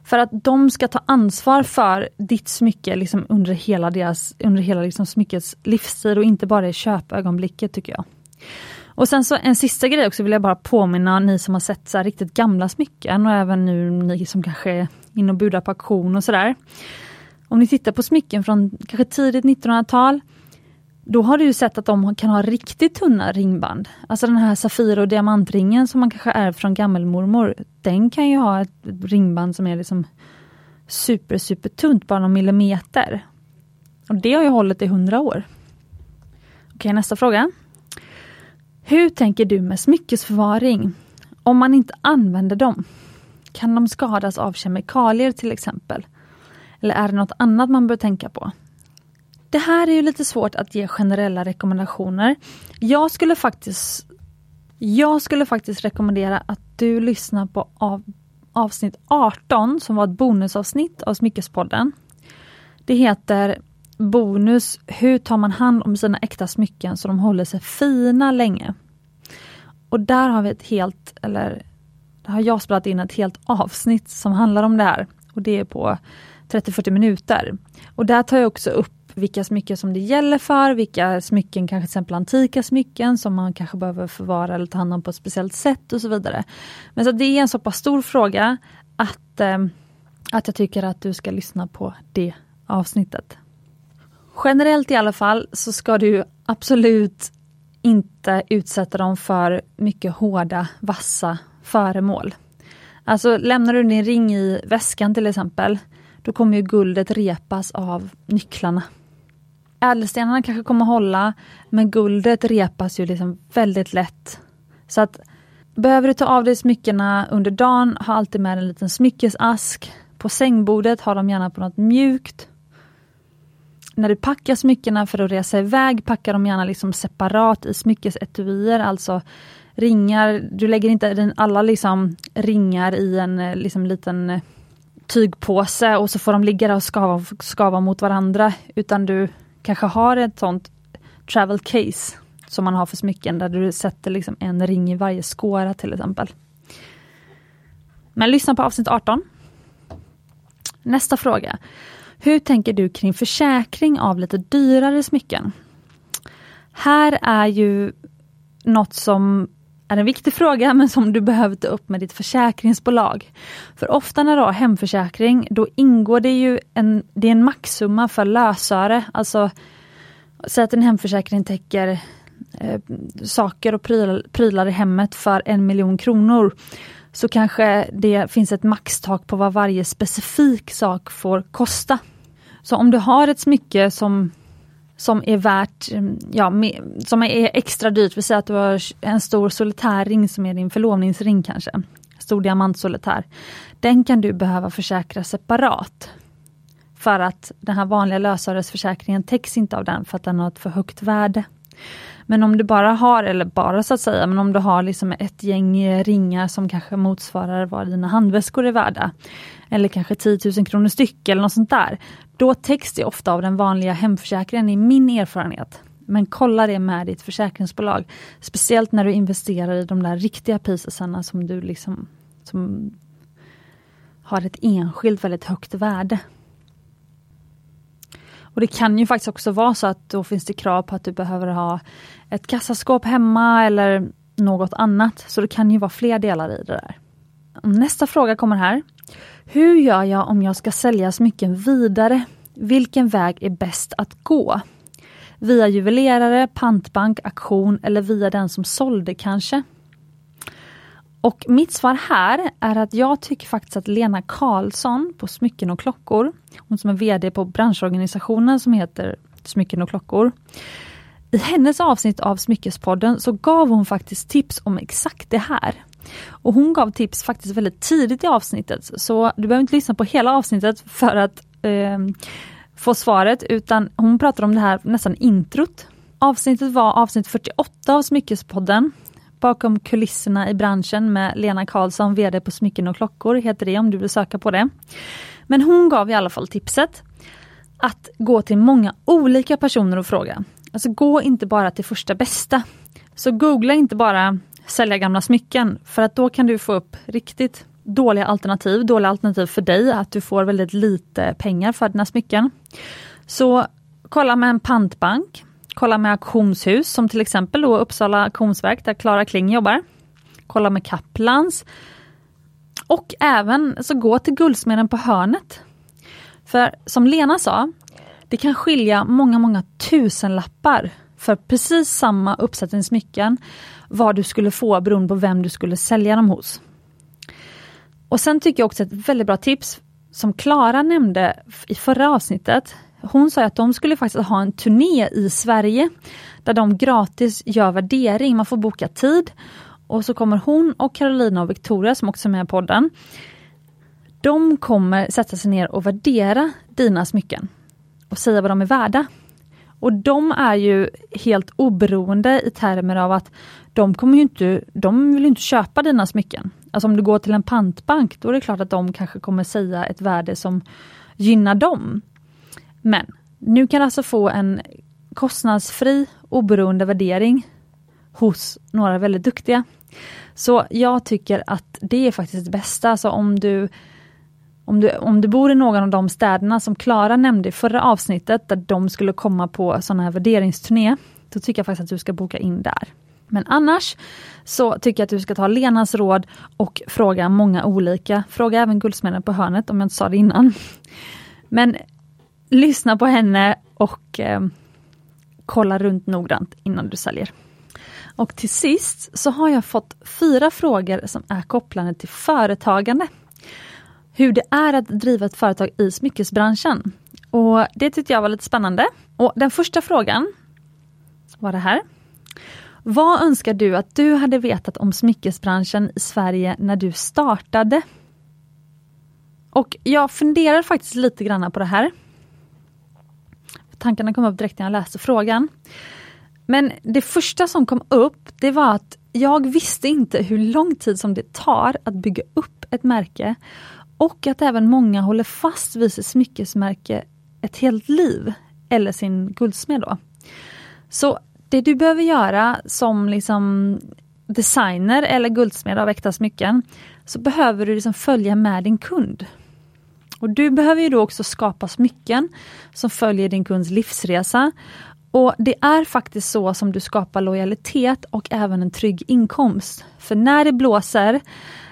För att de ska ta ansvar för ditt smycke liksom under hela, deras, under hela liksom smyckets livstid och inte bara i köpögonblicket tycker jag. Och sen så en sista grej också vill jag bara påminna ni som har sett så riktigt gamla smycken och även nu ni som kanske är inne och budar på auktion och sådär. Om ni tittar på smycken från kanske tidigt 1900-tal då har du sett att de kan ha riktigt tunna ringband. Alltså den här Safir och diamantringen som man kanske ärvt från gammelmormor. Den kan ju ha ett ringband som är liksom super, super tunt, bara någon millimeter. Och Det har ju hållit i hundra år. Okej, nästa fråga. Hur tänker du med smyckesförvaring? Om man inte använder dem, kan de skadas av kemikalier till exempel? Eller är det något annat man bör tänka på? Det här är ju lite svårt att ge generella rekommendationer. Jag skulle faktiskt jag skulle faktiskt rekommendera att du lyssnar på av, avsnitt 18 som var ett bonusavsnitt av Smyckespodden. Det heter Bonus Hur tar man hand om sina äkta smycken så de håller sig fina länge? Och där har vi ett helt, eller där har jag spelat in ett helt avsnitt som handlar om det här. Och det är på 30-40 minuter. Och där tar jag också upp vilka smycken som det gäller för, vilka smycken, kanske till exempel antika smycken som man kanske behöver förvara eller ta hand om på ett speciellt sätt och så vidare. Men så det är en så pass stor fråga att, eh, att jag tycker att du ska lyssna på det avsnittet. Generellt i alla fall så ska du absolut inte utsätta dem för mycket hårda, vassa föremål. Alltså lämnar du din ring i väskan till exempel, då kommer ju guldet repas av nycklarna. Ädelstenarna kanske kommer hålla, men guldet repas ju liksom väldigt lätt. Så att Behöver du ta av dig smyckena under dagen, ha alltid med en liten smyckesask. På sängbordet, ha dem gärna på något mjukt. När du packar smyckena för att resa iväg, packa dem gärna liksom separat i smyckesetuier, alltså ringar. Du lägger inte alla liksom ringar i en eh, liksom liten eh, tygpåse och så får de ligga där och skava, skava mot varandra, utan du kanske har ett sånt travel case som man har för smycken där du sätter liksom en ring i varje skåra till exempel. Men lyssna på avsnitt 18. Nästa fråga. Hur tänker du kring försäkring av lite dyrare smycken? Här är ju något som är en viktig fråga men som du behöver ta upp med ditt försäkringsbolag. För ofta när du har hemförsäkring då ingår det ju en, det är en maxsumma för lösöre. Alltså, säg att en hemförsäkring täcker eh, saker och prylar, prylar i hemmet för en miljon kronor. Så kanske det finns ett maxtak på vad varje specifik sak får kosta. Så om du har ett smycke som som är värt, mm, ja, som är extra dyrt. Vi säger att du har en stor solitärring som är din förlovningsring kanske. Stor diamantsolitär. Den kan du behöva försäkra separat. För att den här vanliga lösöresförsäkringen täcks inte av den för att den har ett för högt värde. Men om du bara har, eller bara så att säga, men om du har liksom ett gäng ringar som kanske motsvarar vad dina handväskor är värda, eller kanske 10 000 kronor styck eller något sånt där, då täcks det ofta av den vanliga hemförsäkringen i min erfarenhet. Men kolla det med ditt försäkringsbolag. Speciellt när du investerar i de där riktiga piecesarna som du liksom som, har ett enskilt väldigt högt värde. Och Det kan ju faktiskt också vara så att då finns det krav på att du behöver ha ett kassaskåp hemma eller något annat. Så det kan ju vara fler delar i det där. Nästa fråga kommer här. Hur gör jag om jag ska sälja smycken vidare? Vilken väg är bäst att gå? Via juvelerare, pantbank, auktion eller via den som sålde kanske? Och mitt svar här är att jag tycker faktiskt att Lena Karlsson på Smycken och klockor, hon som är VD på branschorganisationen som heter Smycken och klockor. I hennes avsnitt av Smyckespodden så gav hon faktiskt tips om exakt det här. Och hon gav tips faktiskt väldigt tidigt i avsnittet, så du behöver inte lyssna på hela avsnittet för att eh, få svaret, utan hon pratar om det här nästan introt. Avsnittet var avsnitt 48 av Smyckespodden. Bakom kulisserna i branschen med Lena Karlsson, VD på Smycken och klockor, heter det om du vill söka på det. Men hon gav i alla fall tipset att gå till många olika personer och fråga. Alltså gå inte bara till första bästa. Så googla inte bara sälja gamla smycken, för att då kan du få upp riktigt dåliga alternativ. Dåliga alternativ för dig, att du får väldigt lite pengar för dina smycken. Så kolla med en pantbank. Kolla med auktionshus som till exempel då Uppsala auktionsverk där Klara Kling jobbar. Kolla med Kaplans. Och även så gå till Guldsmeden på hörnet. För som Lena sa, det kan skilja många, många tusenlappar för precis samma uppsättning smycken vad du skulle få beroende på vem du skulle sälja dem hos. Och sen tycker jag också ett väldigt bra tips som Klara nämnde i förra avsnittet. Hon sa att de skulle faktiskt ha en turné i Sverige där de gratis gör värdering. Man får boka tid och så kommer hon och Carolina och Victoria som också är med i podden. De kommer sätta sig ner och värdera dina smycken och säga vad de är värda. Och de är ju helt oberoende i termer av att de kommer ju inte, de vill inte köpa dina smycken. Alltså om du går till en pantbank, då är det klart att de kanske kommer säga ett värde som gynnar dem. Men nu kan du alltså få en kostnadsfri oberoende värdering hos några väldigt duktiga. Så jag tycker att det är faktiskt det bästa. Alltså om du om du, om du bor i någon av de städerna som Klara nämnde i förra avsnittet, där de skulle komma på sådana här värderingsturné, då tycker jag faktiskt att du ska boka in där. Men annars så tycker jag att du ska ta Lenas råd och fråga många olika. Fråga även Guldsmeden på hörnet om jag inte sa det innan. Men lyssna på henne och eh, kolla runt noggrant innan du säljer. Och till sist så har jag fått fyra frågor som är kopplade till företagande hur det är att driva ett företag i smyckesbranschen. Och Det tyckte jag var lite spännande. Och Den första frågan var det här. Vad önskar du att du hade vetat om smyckesbranschen i Sverige när du startade? Och jag funderar faktiskt lite grann på det här. Tankarna kom upp direkt när jag läste frågan. Men det första som kom upp, det var att jag visste inte hur lång tid som det tar att bygga upp ett märke och att även många håller fast vid sitt smyckesmärke ett helt liv, eller sin guldsmed då. Så det du behöver göra som liksom designer eller guldsmed av äkta smycken, så behöver du liksom följa med din kund. Och Du behöver ju då också skapa smycken som följer din kunds livsresa. Och Det är faktiskt så som du skapar lojalitet och även en trygg inkomst. För när det blåser,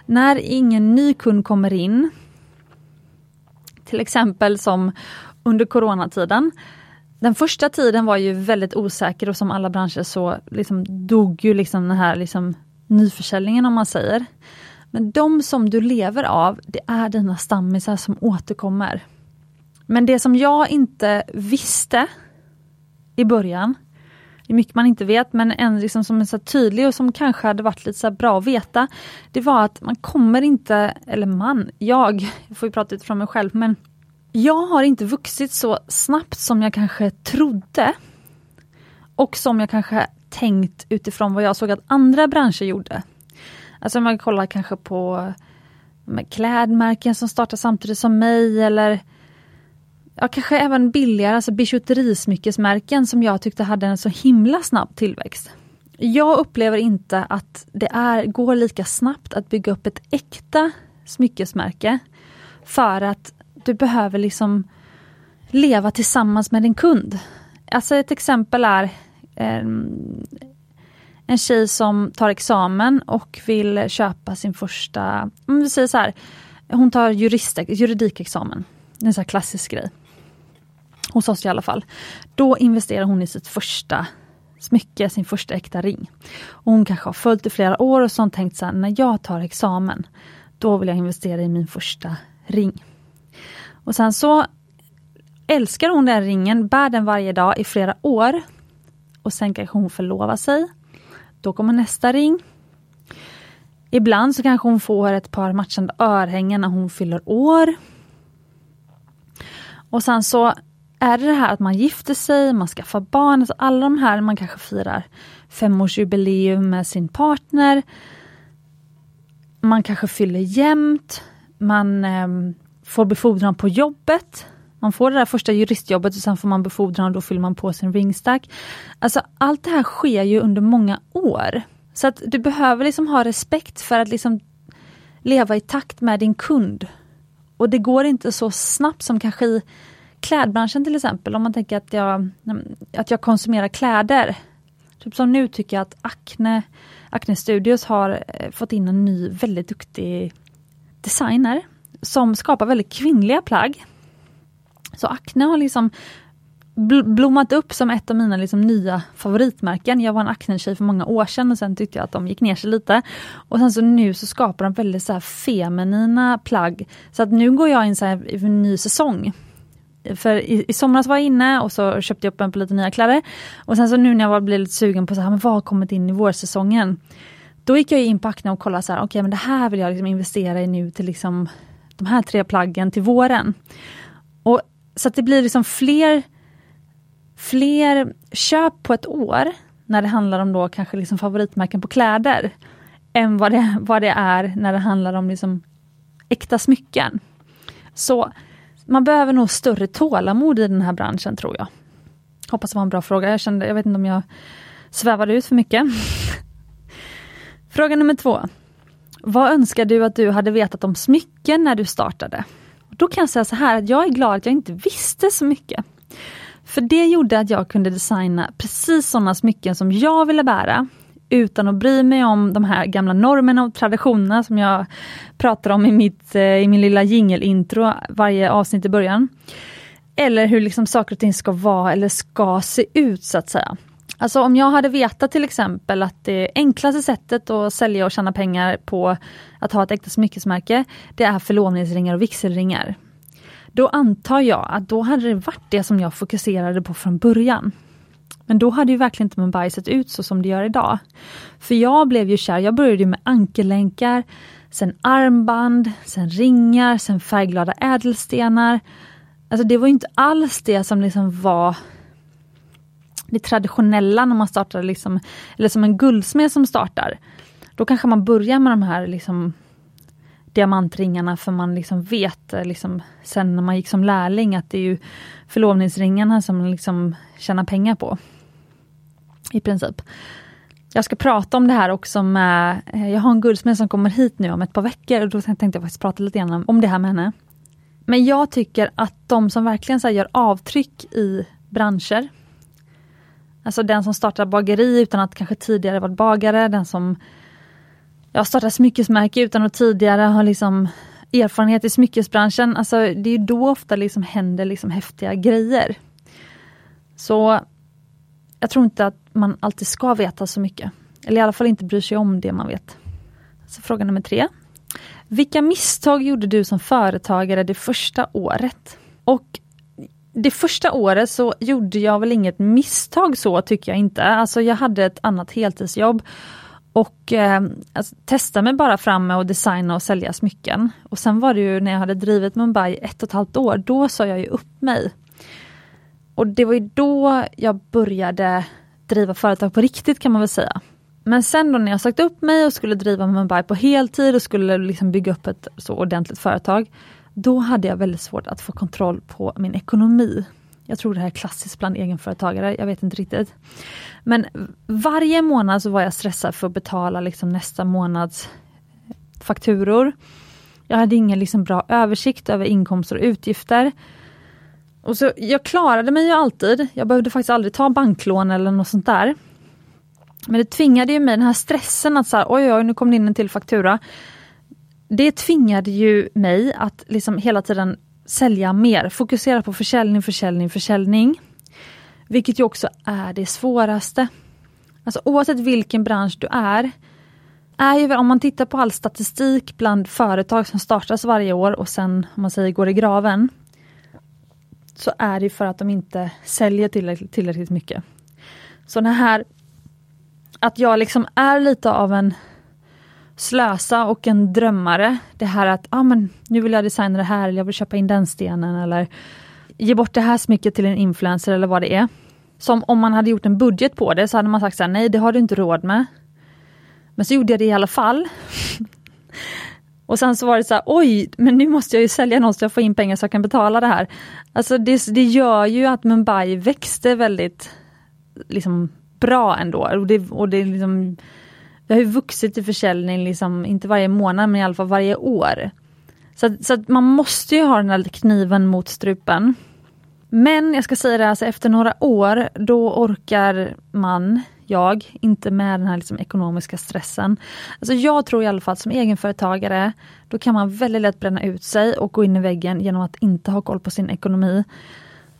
när ingen ny kund kommer in, till exempel som under coronatiden. Den första tiden var ju väldigt osäker och som alla branscher så liksom dog ju liksom den här liksom nyförsäljningen om man säger. Men de som du lever av, det är dina stammisar som återkommer. Men det som jag inte visste i början, det är mycket man inte vet, men en liksom som är så tydlig och som kanske hade varit lite så bra att veta. Det var att man kommer inte, eller man, jag, jag får ju prata utifrån mig själv, men jag har inte vuxit så snabbt som jag kanske trodde. Och som jag kanske tänkt utifrån vad jag såg att andra branscher gjorde. Alltså om man kollar kanske på klädmärken som startar samtidigt som mig eller ja, kanske även billigare, alltså bijouterismyckesmärken som jag tyckte hade en så himla snabb tillväxt. Jag upplever inte att det är, går lika snabbt att bygga upp ett äkta smyckesmärke För att du behöver liksom leva tillsammans med din kund. Alltså ett exempel är eh, en tjej som tar examen och vill köpa sin första, om vi säger så här, hon tar jurist, juridikexamen. Det är en sån klassisk grej. Hos oss i alla fall. Då investerar hon i sitt första smycke, sin första äkta ring. Och hon kanske har följt i flera år och så tänkt så här, när jag tar examen, då vill jag investera i min första ring. Och sen så älskar hon den ringen, bär den varje dag i flera år. Och sen kanske hon förlovar sig. Då kommer nästa ring. Ibland så kanske hon får ett par matchande örhängen när hon fyller år. Och sen så är det det här att man gifter sig, man skaffar barn, alltså alla de här, man kanske firar femårsjubileum med sin partner. Man kanske fyller jämnt, man eh, får befordran på jobbet. Man får det där första juristjobbet och sen får man befordran och då fyller man på sin ringstack. Alltså allt det här sker ju under många år. Så att du behöver liksom ha respekt för att liksom leva i takt med din kund. Och det går inte så snabbt som kanske i klädbranschen till exempel. Om man tänker att jag, att jag konsumerar kläder. Typ som nu tycker jag att Acne, Acne Studios har eh, fått in en ny väldigt duktig designer som skapar väldigt kvinnliga plagg. Så Acne har liksom blommat upp som ett av mina liksom nya favoritmärken. Jag var en Acne-tjej för många år sedan och sen tyckte jag att de gick ner sig lite. Och sen så nu så skapar de väldigt så feminina plagg. Så att nu går jag in så här i en ny säsong. För i, i somras var jag inne och så köpte jag upp en på lite nya kläder. Och sen så nu när jag var, blev lite sugen på så här, men vad har kommit in i vårsäsongen? Då gick jag in på Acne och kollade så här, okej okay, men det här vill jag liksom investera i nu till liksom de här tre plaggen till våren. Och så att det blir liksom fler fler köp på ett år när det handlar om då kanske liksom favoritmärken på kläder än vad det, vad det är när det handlar om liksom äkta smycken. Så man behöver nog större tålamod i den här branschen tror jag. Hoppas det var en bra fråga. Jag, kände, jag vet inte om jag svävade ut för mycket. Fråga nummer två. Vad önskar du att du hade vetat om smycken när du startade? Då kan jag säga så här att jag är glad att jag inte visste så mycket. För det gjorde att jag kunde designa precis sådana smycken som jag ville bära utan att bry mig om de här gamla normerna och traditionerna som jag pratar om i, mitt, eh, i min lilla jingelintro varje avsnitt i början. Eller hur liksom saker och ting ska vara eller ska se ut så att säga. Alltså om jag hade vetat till exempel att det enklaste sättet att sälja och tjäna pengar på att ha ett äkta smyckesmärke, det är förlovningsringar och vigselringar. Då antar jag att då hade det varit det som jag fokuserade på från början. Men då hade ju verkligen inte Mumbai sett ut så som det gör idag. För jag blev ju kär, jag började med ankellänkar, sen armband, sen ringar, sen färgglada ädelstenar. Alltså det var inte alls det som liksom var det traditionella när man startar liksom, eller som en guldsmed som startar. Då kanske man börjar med de här liksom diamantringarna för man liksom vet eh, liksom, sen när man gick som lärling att det är ju förlovningsringarna som man liksom tjänar pengar på. I princip. Jag ska prata om det här också med, eh, jag har en guldsmed som kommer hit nu om ett par veckor och då tänkte jag faktiskt prata lite grann om det här med henne. Men jag tycker att de som verkligen så gör avtryck i branscher, alltså den som startar bageri utan att kanske tidigare varit bagare, den som jag startar smyckesmärke utan att tidigare ha liksom erfarenhet i smyckesbranschen. Alltså det är då ofta liksom händer liksom häftiga grejer. Så jag tror inte att man alltid ska veta så mycket. Eller i alla fall inte bry sig om det man vet. Så fråga nummer tre. Vilka misstag gjorde du som företagare det första året? Och det första året så gjorde jag väl inget misstag så tycker jag inte. Alltså jag hade ett annat heltidsjobb och eh, alltså, testade mig bara fram med att designa och sälja smycken. Och sen var det ju när jag hade drivit Mumbai ett och ett halvt år, då sa jag ju upp mig. Och det var ju då jag började driva företag på riktigt kan man väl säga. Men sen då när jag sagt upp mig och skulle driva Mumbai på heltid och skulle liksom bygga upp ett så ordentligt företag. Då hade jag väldigt svårt att få kontroll på min ekonomi. Jag tror det här är klassiskt bland egenföretagare, jag vet inte riktigt. Men varje månad så var jag stressad för att betala liksom nästa månads eh, fakturor. Jag hade ingen liksom bra översikt över inkomster och utgifter. Och så, jag klarade mig ju alltid. Jag behövde faktiskt aldrig ta banklån eller något sånt där. Men det tvingade ju mig, den här stressen att så här, oj oj, nu kom det in en till faktura. Det tvingade ju mig att liksom hela tiden sälja mer, fokusera på försäljning, försäljning, försäljning. Vilket ju också är det svåraste. Alltså oavsett vilken bransch du är, är ju, om man tittar på all statistik bland företag som startas varje år och sen, om man säger går i graven, så är det för att de inte säljer tillräckligt, tillräckligt mycket. Så det här att jag liksom är lite av en slösa och en drömmare. Det här att ah, men nu vill jag designa det här, eller jag vill köpa in den stenen eller ge bort det här smycket till en influencer eller vad det är. Som om man hade gjort en budget på det så hade man sagt så här, nej det har du inte råd med. Men så gjorde jag det i alla fall. och sen så var det så här, oj, men nu måste jag ju sälja något så jag får in pengar så jag kan betala det här. Alltså det, det gör ju att Mumbai växte väldigt liksom bra ändå. Och det, och det, liksom, det har ju vuxit i försäljning, liksom, inte varje månad men i alla fall varje år. Så, så att man måste ju ha den här kniven mot strupen. Men jag ska säga det, alltså efter några år, då orkar man, jag, inte med den här liksom ekonomiska stressen. Alltså jag tror i alla fall som egenföretagare, då kan man väldigt lätt bränna ut sig och gå in i väggen genom att inte ha koll på sin ekonomi.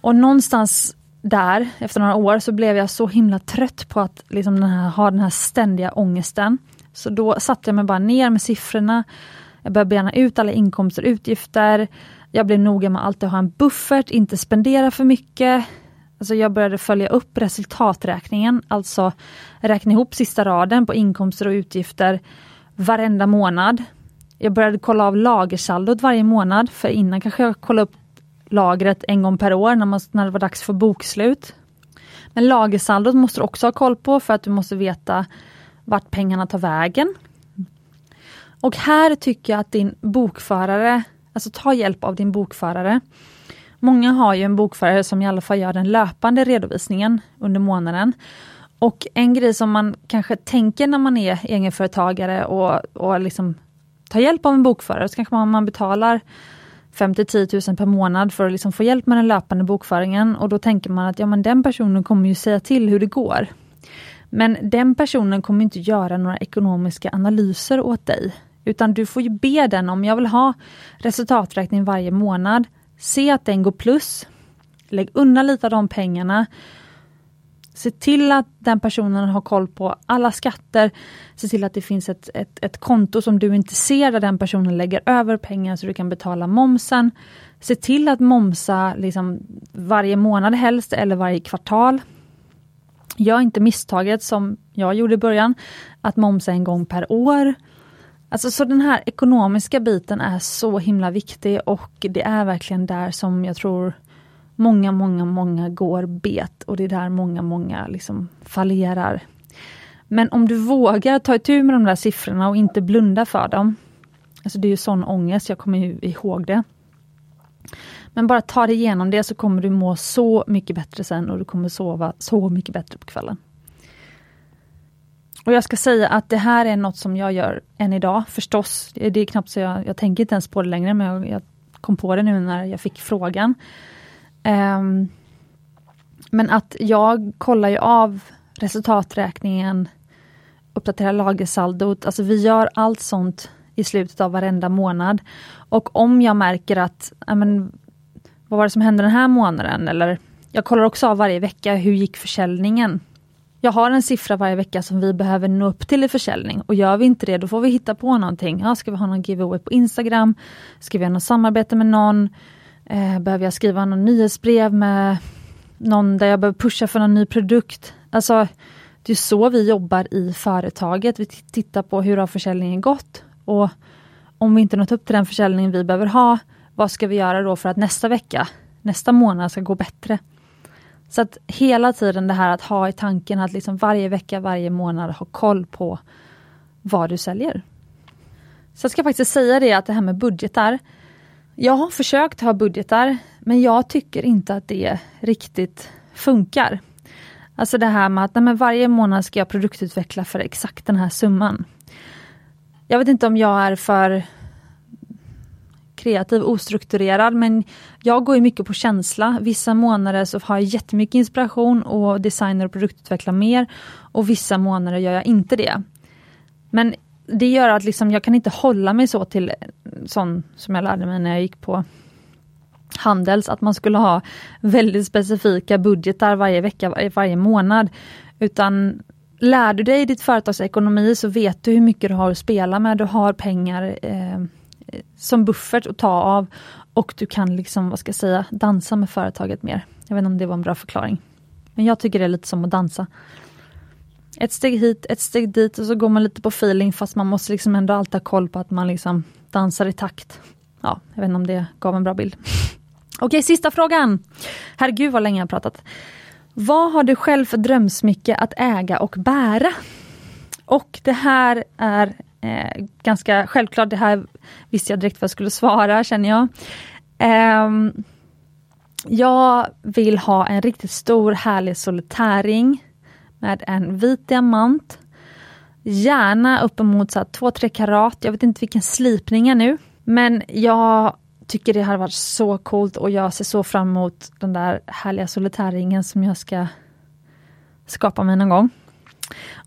Och någonstans där, efter några år, så blev jag så himla trött på att liksom den här, ha den här ständiga ångesten. Så då satte jag mig bara ner med siffrorna. Jag började bena ut alla inkomster och utgifter. Jag blev noga med att alltid ha en buffert, inte spendera för mycket. Alltså jag började följa upp resultaträkningen, alltså räkna ihop sista raden på inkomster och utgifter varenda månad. Jag började kolla av lagersaldot varje månad, för innan kanske jag kollade upp lagret en gång per år när, man, när det var dags för bokslut. Men lagersaldot måste du också ha koll på för att du måste veta vart pengarna tar vägen. Och här tycker jag att din bokförare, alltså ta hjälp av din bokförare. Många har ju en bokförare som i alla fall gör den löpande redovisningen under månaden. Och en grej som man kanske tänker när man är egenföretagare och, och liksom tar hjälp av en bokförare, så kanske man, man betalar 5 till 10 000 per månad för att liksom få hjälp med den löpande bokföringen och då tänker man att ja, men den personen kommer ju säga till hur det går. Men den personen kommer inte göra några ekonomiska analyser åt dig. Utan du får ju be den om jag vill ha resultaträkning varje månad. Se att den går plus. Lägg undan lite av de pengarna Se till att den personen har koll på alla skatter. Se till att det finns ett, ett, ett konto som du inte ser där den personen lägger över pengar så du kan betala momsen. Se till att momsa liksom varje månad helst eller varje kvartal. Gör inte misstaget som jag gjorde i början, att momsa en gång per år. Alltså så den här ekonomiska biten är så himla viktig och det är verkligen där som jag tror många, många, många går bet och det är där många, många liksom fallerar. Men om du vågar ta itu med de där siffrorna och inte blunda för dem. Alltså det är ju sån ångest, jag kommer ju ihåg det. Men bara ta dig igenom det så kommer du må så mycket bättre sen och du kommer sova så mycket bättre på kvällen. Och jag ska säga att det här är något som jag gör än idag förstås. Det är knappt så jag, jag tänker inte ens på det längre men jag, jag kom på det nu när jag fick frågan. Um, men att jag kollar ju av resultaträkningen, uppdaterar lagersaldot, alltså vi gör allt sånt i slutet av varenda månad. Och om jag märker att, men, vad var det som hände den här månaden? Eller jag kollar också av varje vecka, hur gick försäljningen? Jag har en siffra varje vecka som vi behöver nå upp till i försäljning och gör vi inte det, då får vi hitta på någonting. Ja, ska vi ha någon giveaway på Instagram? Ska vi ha något samarbete med någon? Eh, behöver jag skriva någon nyhetsbrev med någon där jag behöver pusha för någon ny produkt? Alltså, det är så vi jobbar i företaget. Vi tittar på hur har försäljningen gått och om vi inte nått upp till den försäljning vi behöver ha, vad ska vi göra då för att nästa vecka, nästa månad ska gå bättre? Så att hela tiden det här att ha i tanken att liksom varje vecka, varje månad ha koll på vad du säljer. Så jag ska faktiskt säga det att det här med budgetar, jag har försökt ha budgetar, men jag tycker inte att det riktigt funkar. Alltså det här med att nej, varje månad ska jag produktutveckla för exakt den här summan. Jag vet inte om jag är för kreativ, ostrukturerad men jag går ju mycket på känsla. Vissa månader så har jag jättemycket inspiration och designar och produktutvecklar mer och vissa månader gör jag inte det. Men det gör att liksom, jag kan inte hålla mig så till sån som jag lärde mig när jag gick på Handels, att man skulle ha väldigt specifika budgetar varje vecka, varje månad. Utan lär du dig ditt företags ekonomi så vet du hur mycket du har att spela med. Du har pengar eh, som buffert att ta av och du kan liksom, vad ska jag säga, dansa med företaget mer. Jag vet inte om det var en bra förklaring. Men jag tycker det är lite som att dansa. Ett steg hit, ett steg dit och så går man lite på feeling fast man måste liksom ändå alltid ha koll på att man liksom dansar i takt. Ja, jag vet inte om det gav en bra bild. Okej, sista frågan. Herregud vad länge jag har pratat. Vad har du själv för drömsmycke att äga och bära? Och det här är eh, ganska självklart, det här visste jag direkt vad jag skulle svara känner jag. Eh, jag vill ha en riktigt stor härlig solitärring med en vit diamant. Gärna uppemot 2-3 karat, jag vet inte vilken slipning är nu. Men jag tycker det har varit så coolt och jag ser så fram emot den där härliga solitärringen som jag ska skapa mig någon gång.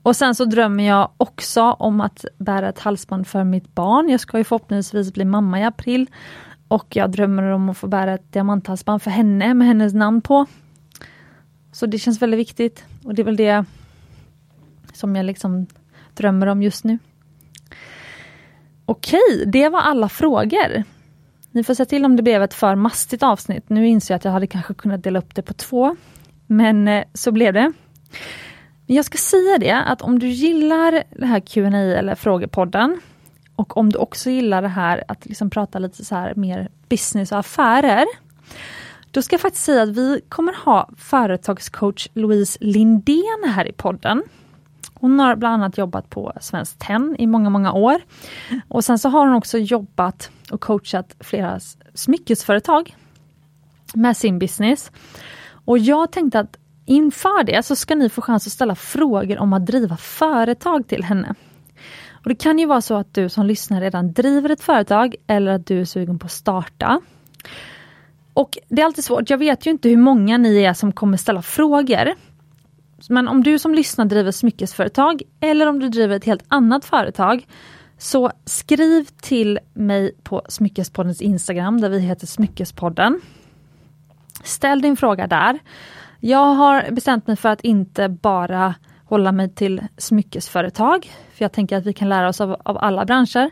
Och sen så drömmer jag också om att bära ett halsband för mitt barn. Jag ska ju förhoppningsvis bli mamma i april. Och jag drömmer om att få bära ett diamanthalsband för henne med hennes namn på. Så det känns väldigt viktigt och det är väl det som jag liksom drömmer om just nu. Okej, det var alla frågor. Ni får se till om det blev ett för mastigt avsnitt. Nu inser jag att jag hade kanske kunnat dela upp det på två. Men eh, så blev det. Men jag ska säga det att om du gillar det här Q&A eller frågepodden och om du också gillar det här att liksom prata lite så här mer business och affärer. Då ska jag faktiskt säga att vi kommer ha företagscoach Louise Lindén här i podden. Hon har bland annat jobbat på Svenskt Tenn i många, många år. Och sen så har hon också jobbat och coachat flera smyckesföretag med sin business. Och jag tänkte att inför det så ska ni få chans att ställa frågor om att driva företag till henne. Och Det kan ju vara så att du som lyssnar redan driver ett företag eller att du är sugen på att starta. Och Det är alltid svårt, jag vet ju inte hur många ni är som kommer ställa frågor. Men om du som lyssnar driver smyckesföretag eller om du driver ett helt annat företag så skriv till mig på Smyckespoddens Instagram där vi heter Smyckespodden. Ställ din fråga där. Jag har bestämt mig för att inte bara hålla mig till smyckesföretag. För jag tänker att vi kan lära oss av, av alla branscher.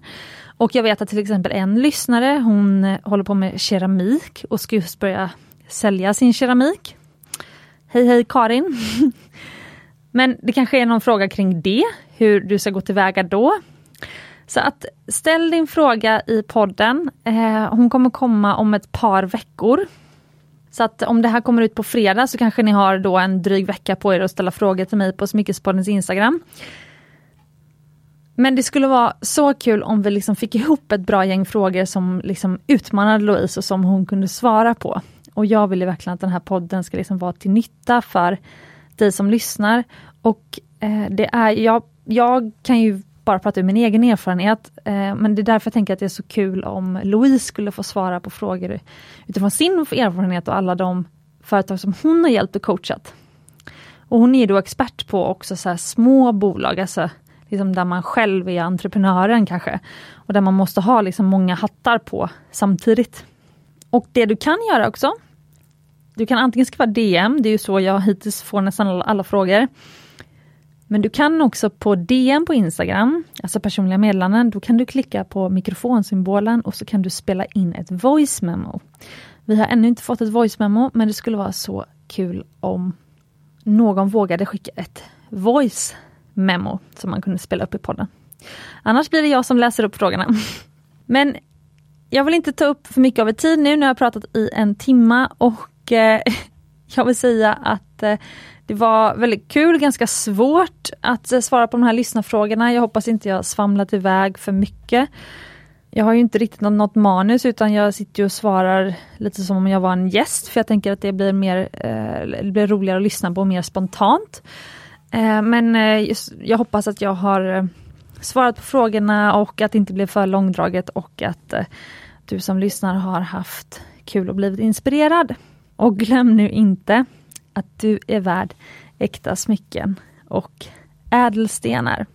Och jag vet att till exempel en lyssnare, hon håller på med keramik och ska just börja sälja sin keramik. Hej hej Karin! Men det kanske är någon fråga kring det, hur du ska gå tillväga då. Så att ställ din fråga i podden. Eh, hon kommer komma om ett par veckor. Så att om det här kommer ut på fredag så kanske ni har då en dryg vecka på er att ställa frågor till mig på Smyckespoddens Instagram. Men det skulle vara så kul om vi liksom fick ihop ett bra gäng frågor som liksom utmanade Louise och som hon kunde svara på. Och jag vill ju verkligen att den här podden ska liksom vara till nytta för dig som lyssnar. Och eh, det är, jag, jag kan ju bara prata ur min egen erfarenhet, eh, men det är därför jag tänker att det är så kul om Louise skulle få svara på frågor utifrån sin erfarenhet och alla de företag som hon har hjälpt och coachat. Och hon är då expert på också så små bolag, alltså liksom där man själv är entreprenören kanske. Och där man måste ha liksom många hattar på samtidigt. Och det du kan göra också, du kan antingen skriva DM, det är ju så jag hittills får nästan alla, alla frågor. Men du kan också på DM på Instagram, alltså personliga meddelanden, då kan du klicka på mikrofonsymbolen och så kan du spela in ett voice memo. Vi har ännu inte fått ett voice memo, men det skulle vara så kul om någon vågade skicka ett voice memo som man kunde spela upp i podden. Annars blir det jag som läser upp frågorna. Men jag vill inte ta upp för mycket av er tid nu, nu har jag pratat i en timma och eh, jag vill säga att eh, det var väldigt kul, ganska svårt att eh, svara på de här lyssnarfrågorna. Jag hoppas inte jag svamlat iväg för mycket. Jag har ju inte riktigt något, något manus utan jag sitter och svarar lite som om jag var en gäst för jag tänker att det blir, mer, eh, det blir roligare att lyssna på mer spontant. Eh, men eh, just, jag hoppas att jag har eh, svarat på frågorna och att det inte blev för långdraget och att eh, du som lyssnar har haft kul och blivit inspirerad. Och glöm nu inte att du är värd äkta smycken och ädelstenar.